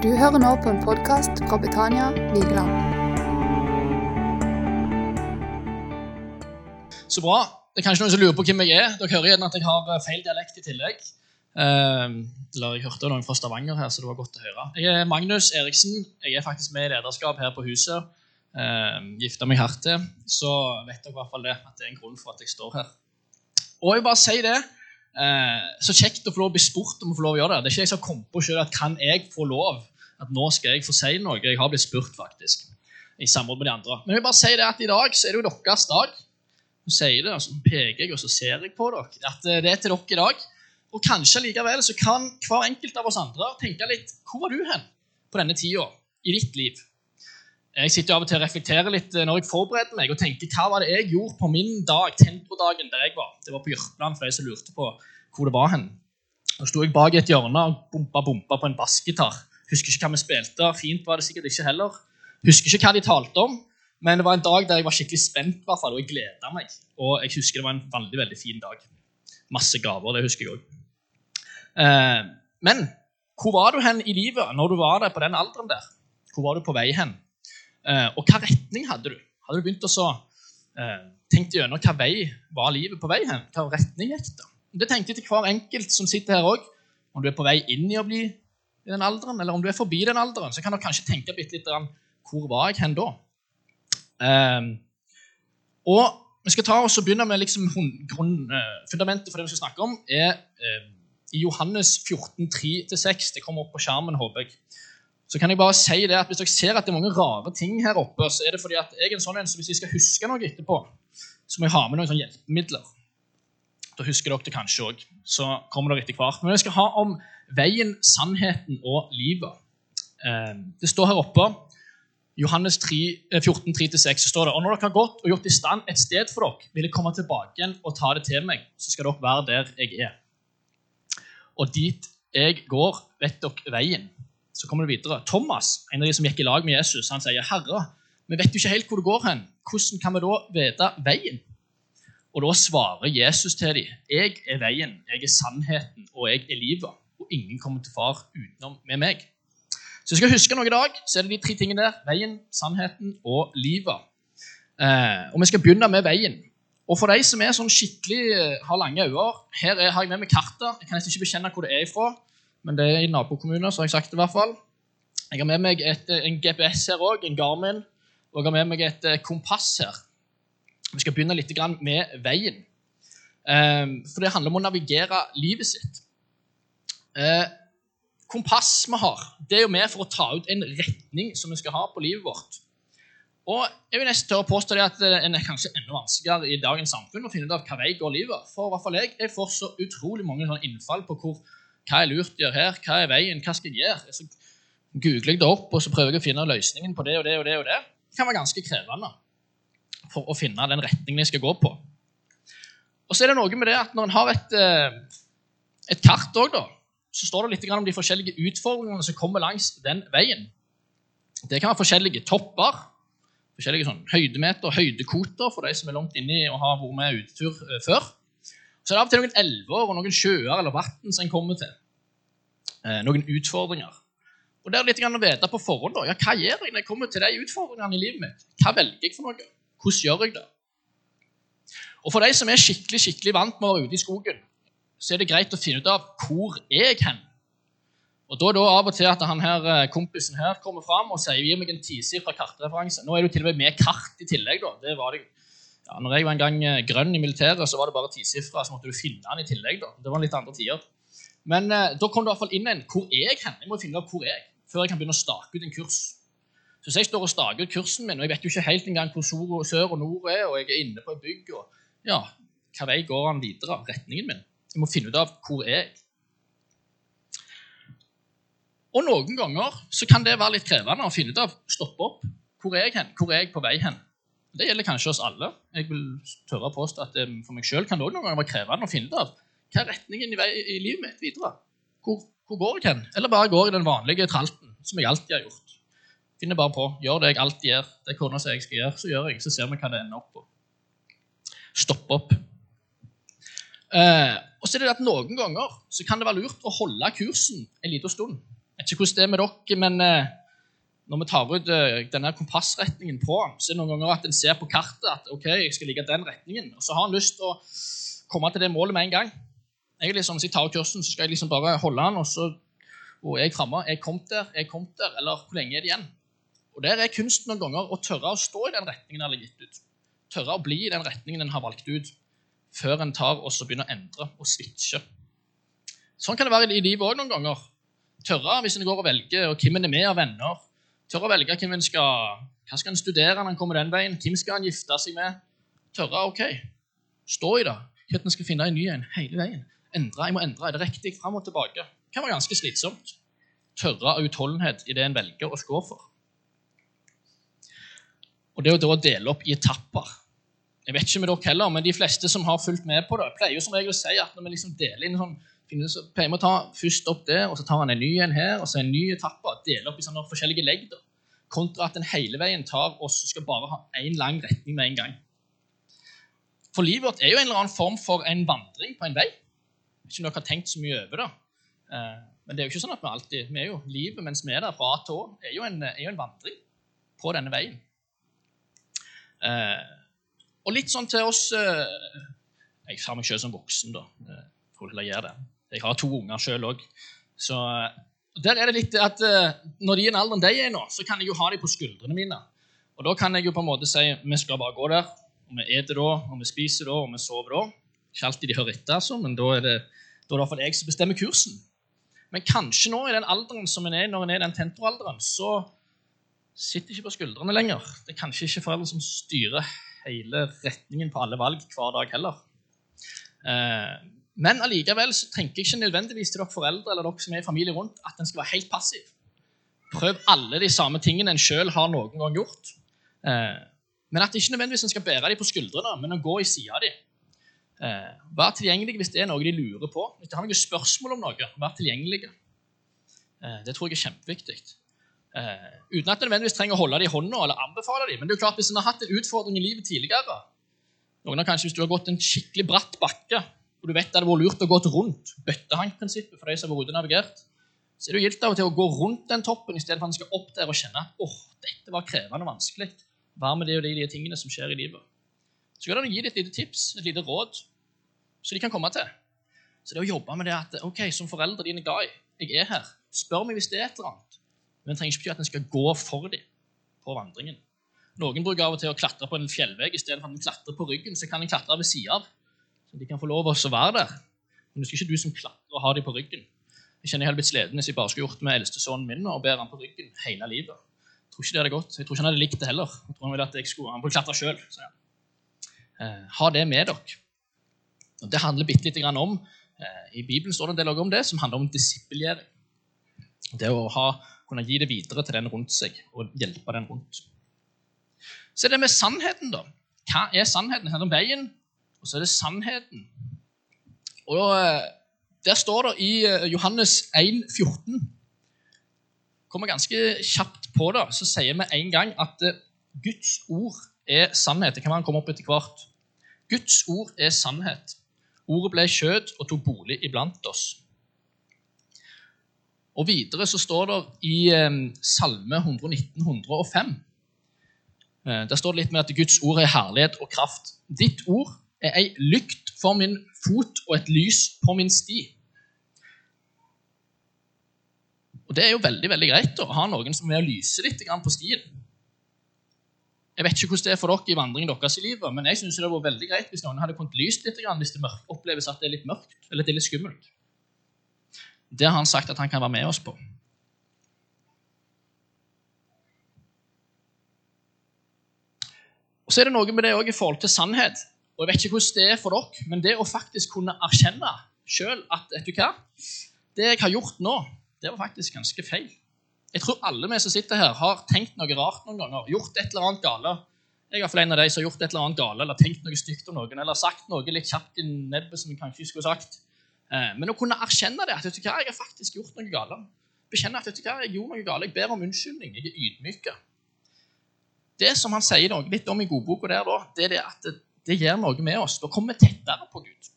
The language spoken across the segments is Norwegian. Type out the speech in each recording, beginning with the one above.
Du hører nå på en podkast fra Betania Vigeland. Så bra. Det er kanskje noen som lurer på hvem jeg er. Dere hører gjerne at jeg har eh, feil dialekt i tillegg. Uh, eller jeg hørte noen fra Stavanger her, så det var godt å høre. Jeg er Magnus Eriksen. Jeg er faktisk med i lederskap her på huset. Uh, gifta meg hardt til. Så vet dere i hvert fall det, at det er en grunn for at jeg står her. Og jeg bare sier det. Uh, så kjekt å få lov å bli spurt om å få lov å gjøre det. Det er ikke jeg som kom på selv at kan jeg få lov at nå skal jeg få si noe. Jeg har blitt spurt, faktisk. I samråd med de andre. Men jeg bare si det at i dag så er det jo deres dag. Så sier det, så peker jeg, og så ser jeg på dere. At eh, det er til dere i dag. Og kanskje likevel så kan hver enkelt av oss andre tenke litt Hvor var du hen på denne tida i ditt liv? Jeg sitter av og til og reflekterer litt eh, når jeg forbereder meg, og tenker hva var det jeg gjorde på min dag, tentrodagen der jeg var. Det var på Jørpeland, for de som lurte på hvor det var hen. Da sto jeg bak et hjørne og bompa bompa på en bassgitar. Husker ikke hva vi spilte. Fint var det sikkert ikke heller. Husker ikke hva de talte om. Men det var en dag der jeg var skikkelig spent, hvert fall, og jeg gleda meg. Og jeg husker det var en veldig veldig fin dag. Masse gaver, det husker jeg òg. Eh, men hvor var du hen i livet når du var der på den alderen der? Hvor var du på vei hen? Eh, og hva retning hadde du? Hadde du begynt å så, eh, tenkt gjennom hva vei var livet på vei hen? Hva retning gikk det? Det tenkte jeg til hver enkelt som sitter her òg. Om du er på vei inn i å bli i den alderen, eller om du er forbi den alderen, så kan du kanskje tenke litt, litt om hvor var jeg hen da? Um, og vi skal ta oss og begynne med liksom grunn, uh, Fundamentet for det vi skal snakke om, er uh, i Johannes 14, 3-6. Det kommer opp på skjermen, håper jeg. Så kan jeg bare si det at Hvis dere ser at det er mange rare ting her oppe, så er det fordi at jeg er en sånn en, så hvis jeg skal huske noe etterpå, så må jeg ha med noen sånne hjelpemidler. Da husker dere det kanskje òg. Så kommer dere etter hvert. Men vi skal ha om veien, sannheten og livet. Uh, det står her oppe Johannes 3, 14, 3-6 står det og når dere har gått og gjort i stand et sted for dere, vil jeg komme tilbake igjen og ta det til meg, så skal dere være der jeg er. Og dit jeg går, vet dere veien. Så kommer det videre. Thomas, en av de som gikk i lag med Jesus, han sier, 'Herre, vi vet jo ikke helt hvor det går hen. Hvordan kan vi da vite veien?' Og da svarer Jesus til dem, 'Jeg er veien, jeg er sannheten, og jeg er livet.' Og ingen kommer til far utenom med meg. Så jeg skal huske noe i dag, så er det de tre tingene der. Veien, sannheten og livet. Eh, og vi skal begynne med veien. Og for de som er sånn skikkelig eh, har lange øyne Her er, har jeg med meg kartet. Jeg kan nesten ikke bekjenne hvor det er ifra, men det er i nabokommuner, så har jeg sagt det i hvert fall. Jeg har med meg et, eh, en GPS her òg, en Garmin, og jeg har med meg et eh, kompass her. Vi skal begynne litt med veien. Eh, for det handler om å navigere livet sitt. Eh, kompass vi har, det er jo med for å ta ut en retning som vi skal ha på livet vårt. Og jeg vil nesten tørre påstå det at en er kanskje enda vanskeligere i dagens samfunn å finne ut av hva vei går livet. For i hvert fall jeg, jeg får så utrolig mange innfall på hvor, hva er lurt å gjøre her, hva er veien, hva skal jeg gjøre? Så googler jeg det opp, og så prøver jeg å finne løsningen på det og det og det. og Det Det kan være ganske krevende for å finne den retningen jeg skal gå på. Og så er det noe med det at når en har et, eh, et kart òg, da, så står det litt om de forskjellige utfordringene som kommer langs den veien. Det kan være forskjellige topper, forskjellige sånn høydemeter, høydekoter for de som er langt inni og har vært med utetur uh, før. Så det er av og til noen elver og noen sjøer eller vann som en kommer til. Eh, noen utfordringer. Og det er litt å vite på forhånd. da, ja, Hva gjør jeg når jeg kommer til de utfordringene i livet mitt? Hva velger jeg for noe? Hvordan gjør jeg det? Og for de som er skikkelig skikkelig vant med å være ute i skogen, så er det greit å finne ut av hvor er jeg hen. Og Da er det av og til at han her, eh, kompisen her kommer fram og sier gi meg en tisifra kartreferanse. Nå er du til og med med kart i tillegg. da. Det var det, ja, når jeg var en gang eh, grønn i militæret, så var det bare tisifra, så måtte du finne den i tillegg. da. Det var litt andre tider. Men eh, da kom det i hvert fall inn en hvor er jeg hen? Jeg må finne ut hvor jeg før jeg kan begynne å stake ut en kurs. Så hvis jeg står og staker ut kursen min, og jeg vet jo ikke helt engang hvor sør og nord er, og jeg er inne på et bygg, og ja, hva vei går han videre? Retningen min? Jeg må finne ut av hvor jeg. Og noen ganger så kan det være litt krevende å finne ut av stoppe opp. Hvor er jeg hen? Hvor er jeg på vei hen? Det gjelder kanskje oss alle. Jeg vil tørre å påstå at For meg sjøl kan det også noen ganger være krevende å finne ut av hva er retningen i, vei, i livet mitt videre. Hvor, hvor, går jeg hen? Eller bare går i den vanlige tralten, som jeg alltid har gjort. Finner bare på. Gjør det jeg alltid gjør. Det kona sier jeg skal gjøre, så gjør jeg. Så ser vi hva det ender opp på. Stopp opp. Eh, og så er det at Noen ganger så kan det være lurt å holde kursen en liten stund. Jeg vet ikke hvordan det er med dere, men eh, når vi tar ut eh, denne kompassretningen på så er det noen ganger at en ser på kartet at ok, jeg skal ligge den retningen, og så har en lyst til å komme til det målet med en gang. Jeg liksom, Hvis jeg tar kursen, så skal jeg liksom bare holde den, og så og er jeg framme. Jeg kom der, jeg kom der, eller hvor lenge er det igjen? Og Der er kunsten noen ganger å tørre å stå i den retningen en har gitt ut. Tørre å bli i den retningen en har valgt ut, før en tar og så begynner å endre og switche. Sånn kan det være i livet òg noen ganger. Tørre hvis en går og velger og hvem en er med av venner. Tørre å velge hvem en skal, hva skal en studere når en kommer den veien. Hvem skal en gifte seg med? Tørre ok, stå i det. At en skal finne en ny en hele veien. Endre, jeg må endre. Er det riktig? Fram og tilbake. Det kan være ganske slitsomt. Tørre av utholdenhet i det en velger å stå for. Og det å dele opp i etapper. Jeg vet ikke med dere heller, men de fleste som har fulgt med på det, pleier jo som regel å si at når vi liksom deler inn sånn, så pleier vi å ta først opp det, og så tar han en ny en her, og så en ny etappe. Dele opp i sånne forskjellige legg. da. Kontra at en hele veien tar og skal bare ha én lang retning med en gang. For livet vårt er jo en eller annen form for en vandring på en vei. Ikke om dere har tenkt så mye over det. Eh, men det er jo ikke sånn at vi alltid vi er jo, Livet mens vi er der fra A til Å, er jo en vandring på denne veien. Eh, og litt sånn til oss eh, Jeg har meg selv som voksen, da. Jeg får heller gjøre det. Jeg har to unger sjøl òg. Så der er det litt at når de er i den alderen de er nå, så kan jeg jo ha dem på skuldrene mine. Og da kan jeg jo på en måte si vi skal bare gå der. Og vi eter da, og vi spiser da, og vi sover da. Ikke alltid de hører etter, altså, men da er det da er det iallfall jeg som bestemmer kursen. Men kanskje nå i den alderen som en er når en er i den tentoralderen, så sitter ikke på skuldrene lenger. Det er kanskje ikke foreldre som styrer hele retningen på alle valg hver dag heller. Eh, men allikevel så tenker jeg ikke nødvendigvis til dere foreldre eller dere som er i familie rundt, at en skal være helt passiv. Prøv alle de samme tingene en sjøl har noen gang gjort. Eh, men at det ikke nødvendigvis en skal bære dem på skuldrene, men å gå i sida av dem. Eh, vær tilgjengelig hvis det er noe de lurer på. Hvis de har noen spørsmål om noe, vær tilgjengelige. Eh, det tror jeg er kjempeviktig. Eh, uten at en nødvendigvis trenger å holde dem i hånda eller anbefale dem. Men det er jo klart, hvis en har hatt en utfordring i livet tidligere noen har kanskje Hvis du har gått en skikkelig bratt bakke, og du vet det hadde vært lurt å gå rundt bøttehankprinsippet for de som har vært navigert, så er det jo gildt av og til å gå rundt den toppen i stedet for at en skal opp der og kjenne åh, dette var krevende og vanskelig. Hva med det og de, de tingene som skjer i livet? Så kan du gi dem et lite tips, et lite råd, så de kan komme til. Så det å jobbe med det at ok, som foreldre dine ga jeg, jeg er her. Spør meg hvis det er et eller annet. Men det trenger ikke bety at en skal gå for dem på vandringen. Noen bruker av og til å klatre på en fjellvegg istedenfor at en klatrer på ryggen. Så kan en klatre ved sida av, så de kan få lov å være der. Men det er ikke du som klatrer og har dem på ryggen. Jeg kjenner jeg hadde blitt sliten hvis jeg bare skulle gjort med eldstesønnen min og bære han på ryggen hele livet. Jeg tror ikke det hadde gått. Jeg tror ikke han hadde likt det heller. Jeg tror Han ville at jeg skulle, han burde klatre sjøl. Eh, ha det med dere. Og Det handler bitte litt om eh, I Bibelen står det en del om det, som handler om disippelgjering. Det å ha, kunne gi det videre til den rundt seg og hjelpe den rundt. Så er det med sannheten, da. Hva er sannheten? Handler om veien, og så er det sannheten. Og eh, Der står det i eh, Johannes 1, 14 Kommer ganske kjapt på det, så sier vi en gang at Guds ord er sannhet. Det kan man komme opp etter hvert. Guds ord er sannhet. Ordet ble kjød og tok bolig iblant oss. Og Videre så står det i Salme 119, 105 eh, Der står det litt med at Guds ord er herlighet og kraft. Ditt ord er ei lykt for min fot og et lys på min sti. Og Det er jo veldig veldig greit å ha noen som er og lyser lyse litt på stien. Jeg vet ikke hvordan det er for dere i vandringen deres i livet, men jeg synes det var veldig greit hvis noen hadde kunnet lyst litt hvis det oppleves at det er litt mørkt eller det er litt skummelt. Det har han sagt at han kan være med oss på. Og Så er det noe med det også i forhold til sannhet. Og jeg vet ikke hvordan det er for dere, men det å faktisk kunne erkjenne sjøl at vet du hva, det jeg har gjort nå, det var faktisk ganske feil. Jeg tror alle vi som sitter her, har tenkt noe rart noen ganger. Gjort et eller annet gale. Jeg er en av de som har gjort et eller annet gale, eller tenkt noe stygt om noen, eller sagt noe litt kjapt i nebbet som jeg kanskje ikke skulle sagt. Eh, men å kunne erkjenne det, at vet du hva, jeg har faktisk gjort noe galt. Bekjenne at vet du hva, jeg gjorde noe galt. Jeg ber om unnskyldning. Jeg er ydmyk. Det som han sier noe litt om i godboka der, da, det er det at det, det gjør noe med oss. Da kommer vi tettere på Gud.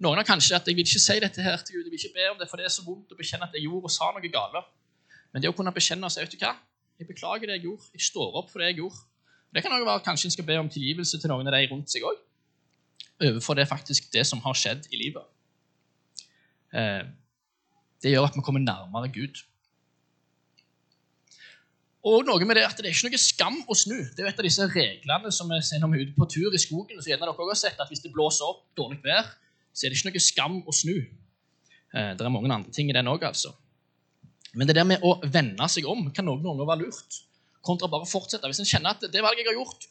Noen har kanskje at jeg vil ikke si dette her til Gud, jeg vil ikke be om det, for det er så vondt å bekjenne at jeg gjorde og sa noe galt'. Men det å kunne bekjenne og si vet du hva, jeg beklager det jeg gjorde, jeg står opp for det jeg gjorde. Det kan også være kanskje en skal be om tilgivelse til noen av de rundt seg òg, overfor det faktisk det som har skjedd i livet. Eh, det gjør at vi kommer nærmere Gud. Og noe med det at det er ikke noe skam å snu. Det er jo et av disse reglene som vi ser når vi er ute på tur i skogen. så gjerne dere også sett at Hvis det blåser opp dårlig vær, så er det ikke noe skam å snu. Eh, det er mange andre ting i den òg, altså. Men det der med å vende seg om kan noen ganger være lurt. Kontra bare å fortsette. Hvis en kjenner at det valget jeg har gjort,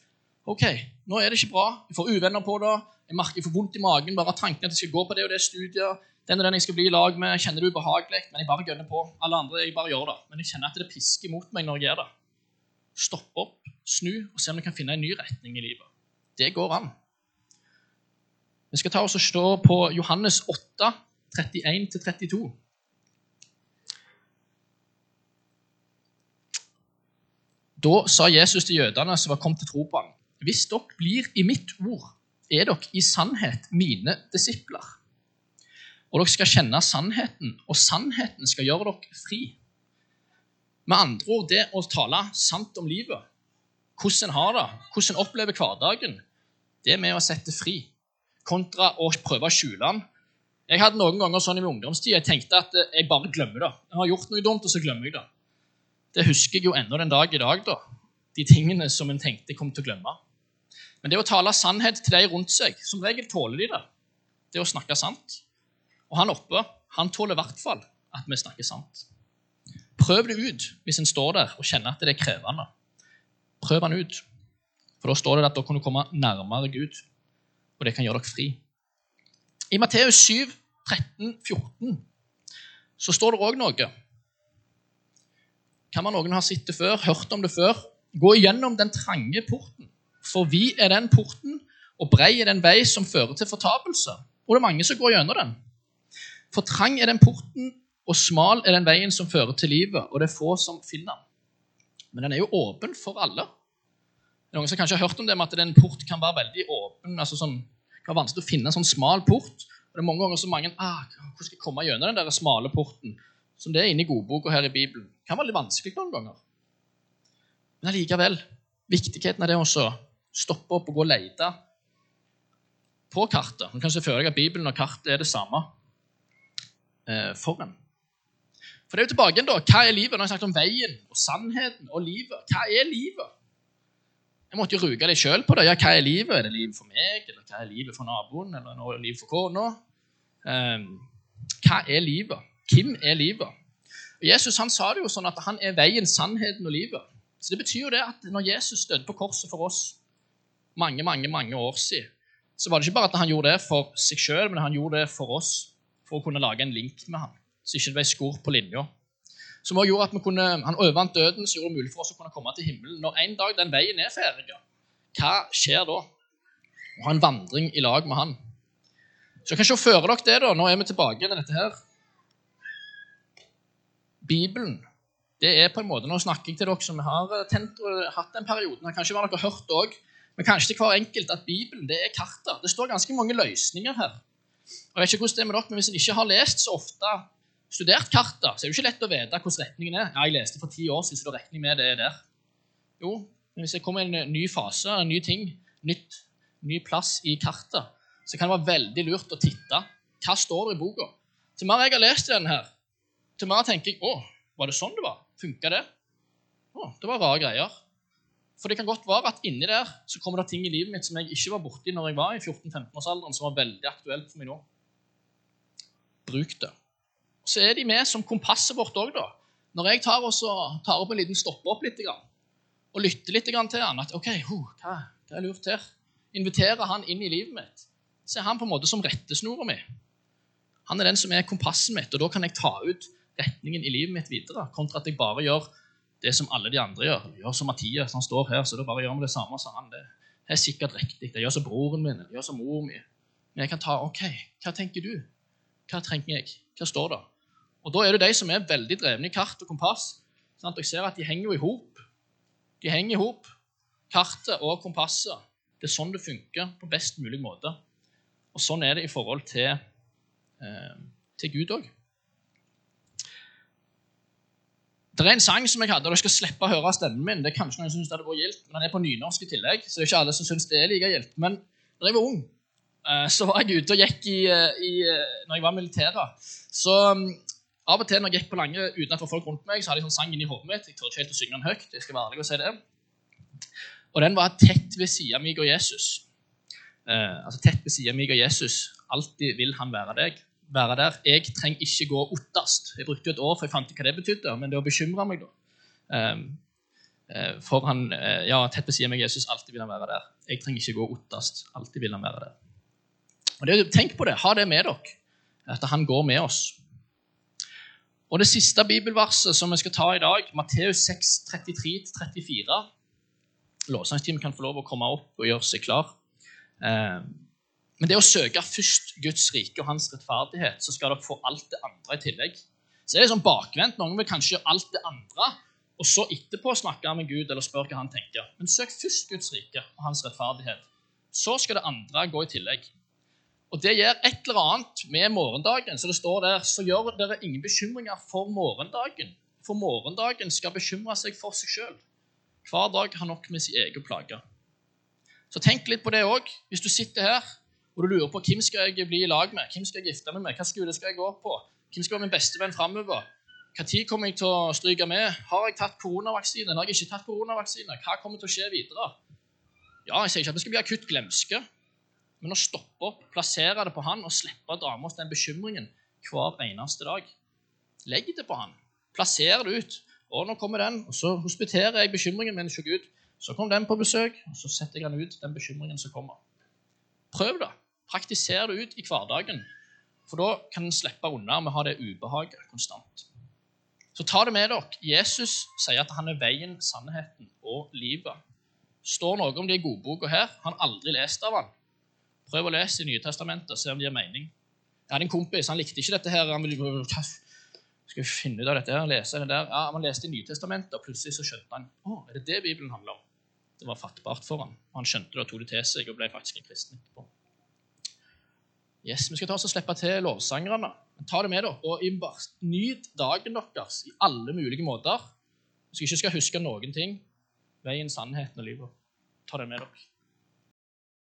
ok, nå er det ikke bra, jeg får uvenner på det, jeg merker jeg får vondt i magen bare av tanken at jeg skal gå på det og det studiet, den og den jeg skal bli i lag med, kjenner det ubehagelig, men jeg bare gønner på. Alle andre, jeg bare gjør det. Men jeg kjenner at det pisker mot meg når jeg gjør det. Stopp opp, snu og se om du kan finne en ny retning i livet. Det går an. Vi skal ta oss og stå på Johannes 8, 31-32. Da sa Jesus til jødene som var kommet til tro på ham, hvis dere blir i mitt ord, er dere i sannhet mine disipler. Og dere skal kjenne sannheten, og sannheten skal gjøre dere fri. Med andre ord, det å tale sant om livet, hvordan en har det, hvordan en opplever hverdagen, det med å sette fri, kontra å prøve å skjule den. Jeg hadde noen ganger sånn i min ungdomstid jeg tenkte at jeg bare glemmer det. Jeg har gjort noe dumt, og så glemmer jeg det. Det husker jeg jo ennå den dag i dag, da. De tingene som en tenkte jeg kom til å glemme. Men det å tale sannhet til de rundt seg Som regel tåler de det. Det å snakke sant. Og han oppe han tåler i hvert fall at vi snakker sant. Prøv det ut hvis en står der og kjenner at det er krevende. Prøv han ut. For da står det at dere kan komme nærmere Gud, og det kan gjøre dere fri. I Matteus 7, 13, 14 så står det òg noe kan man noen ha sett det før, hørt om det før? Gå igjennom den trange porten, for vi er den porten, og brei er den vei som fører til fortapelse. Og det er mange som går gjennom den. For trang er den porten, og smal er den veien som fører til livet, og det er få som finner den. Men den er jo åpen for alle. Det er Noen som kanskje har hørt om det med at en port kan være veldig åpen. altså sånn, Det kan være vanskelig å finne en sånn smal port. Og det er mange ganger så mange ah, Hvordan skal jeg komme gjennom den der smale porten? som det er inne i godboka her i Bibelen, Det kan være litt vanskelig noen ganger. Men allikevel, viktigheten av det å stoppe opp og gå og lete på kartet. Du kan se for deg at Bibelen og kartet er det samme eh, for en. For det er jo tilbake igjen da, Hva er livet? Nå har jeg snakket om veien og sannheten og livet. Hva er livet? Jeg måtte jo ruge deg sjøl på det. Ja, hva er livet? Er det livet for meg, eller hva er livet for naboen, eller er det livet for kona? Eh, hva er livet? Hvem er livet? Og Jesus han sa det jo sånn at han er veien, sannheten og livet. Så Det betyr jo det at når Jesus døde på korset for oss mange mange, mange år siden, så var det ikke bare at han gjorde det for seg sjøl, men han gjorde det for oss for å kunne lage en link med ham, så ikke det ble skor på linja. Som også gjorde at vi kunne, Han overvant døden, så gjorde det mulig for oss å kunne komme til himmelen. Når en dag den veien er ferdig, hva skjer da? Å ha en vandring i lag med han. Så kan se for dere det. da, Nå er vi tilbake til dette her Bibelen det er på en måte, Nå snakker jeg til dere som har eh, tent og hatt den perioden. Kanskje har dere hørt også, men kanskje til hver enkelt at Bibelen det er kartet. Det står ganske mange løsninger her. Og jeg vet ikke hvordan det er med dere, men Hvis en ikke har lest så ofte studert kartet, så er det ikke lett å vite hvordan retningen er. Ja, jeg leste for ti år siden, så da regner jeg med det er der. Jo, men hvis det kommer en ny fase, en ny ting, nytt, ny plass i kartet, så kan det være veldig lurt å titte. Hva står det i boka? Til mer jeg har lest den her, til mer tenker jeg å, var det sånn det var? Funka det? Å, det var rare greier. For det kan godt være at inni der så kommer det ting i livet mitt som jeg ikke var borti når jeg var i 14-15-årsalderen, som var veldig aktuelt for meg nå. Bruk det. Så er de med som kompasset vårt òg, da. Når jeg tar, også, tar opp en liten stopper opp litt og lytter litt til han at OK, ho, hva, hva er lurt her? Inviterer han inn i livet mitt. Så er han på en måte som rettesnora mi. Han er den som er kompasset mitt, og da kan jeg ta ut retningen i livet mitt videre, kontra at jeg bare gjør det som alle de andre gjør. Gjør som Mathias, han står her, så da bare gjør vi det samme som han. Det er sikkert riktig. Det gjør som broren min, det gjør som mor mi. Men jeg kan ta OK, hva tenker du? Hva trenger jeg? Hva står det? Og da er det de som er veldig drevne i kart og kompass. Sant? Og jeg ser at de henger jo i hop. De henger i hop, kartet og kompasset. Det er sånn det funker på best mulig måte. Og sånn er det i forhold til, eh, til Gud òg. Det er en sang som jeg hadde, og dere skal slippe å høre stemmen min. Det er kanskje noen som synes det hadde vært gildt, men den er på nynorsk i tillegg. så det er ikke alle som synes det er like gildt. Men da jeg var ung, eh, så var jeg ute og gikk i, eh, i eh, Når jeg var militæret. Så um, av og til når jeg gikk på lange uten at det var folk rundt meg, så hadde jeg sånn sang inni hodet mitt. Jeg tør ikke helt å synge den høyt. jeg skal være ærlig og si det. Og den var tett ved sida mi og Jesus. Eh, altså tett ved sida mi og Jesus. Alltid vil han være deg være der. Jeg trenger ikke gå ottast. Jeg brukte jo et år for jeg fant ut hva det betydde, men det å bekymre meg, da. Um, for han, uh, ja, Tett ved siden av meg Jesus, alltid vil han være der. Jeg trenger ikke gå ottast. Alltid vil han være der. Og det, Tenk på det. Ha det med dere. At han går med oss. Og det siste bibelverset som vi skal ta i dag, Matteus 6, 33-34 Lovsangsteamet kan få lov å komme opp og gjøre seg klar. Um, men det å søke først Guds rike og hans rettferdighet, så skal dere få alt det andre i tillegg. Så er det sånn bakvendt. Noen vil kanskje gjøre alt det andre, og så etterpå snakke med Gud eller spørre hva han tenker. Men søk først Guds rike og hans rettferdighet. Så skal det andre gå i tillegg. Og det gjør et eller annet med morgendagen. Så det står der så gjør dere ingen bekymringer for morgendagen. For morgendagen skal bekymre seg for seg sjøl. Hver dag har nok med sin egen plage. Så tenk litt på det òg. Hvis du sitter her og du lurer på hvem skal jeg bli i lag med, hvem skal jeg gifte meg med, hva skole skal jeg gå på, hvem skal være min beste venn framover, når kommer jeg til å stryke med, har jeg tatt koronavaksine, har jeg ikke tatt koronavaksine, hva kommer til å skje videre? Ja, Jeg sier ikke at vi skal bli akutt glemske, men å stoppe opp, plassere det på han og slippe å dra med oss den bekymringen hver eneste dag. Legg det på han. Plasser det ut. Og nå kommer den, og så hospiterer jeg bekymringen min hos Gud. Så kommer den på besøk, og så setter jeg den ut, den bekymringen som kommer. Prøv det. Praktiser det ut i hverdagen. For da kan en slippe unna med å ha det ubehaget konstant. Så ta det med dere. Jesus sier at han er veien, sannheten og livet. Står noe om det i godboka her. Han har aldri lest av den. Prøv å lese i Nye Testamentet og se om det gir mening. Jeg hadde en kompis, han likte ikke dette her. Han ville skal vi finne ut av dette her, lese det der. Ja, Han leste i Nytestamentet, og plutselig så skjønte han å, er det det Bibelen handler om. Det var fattbart for han. Han skjønte det og tok det til seg og ble faktisk en kristen etterpå. Yes, Vi skal ta oss og slippe til lovsangerne. Ta det med dere, og nyt dagen deres i alle mulige måter. Hvis dere ikke skal huske noen ting, veien, sannheten og livet. Ta det med dere.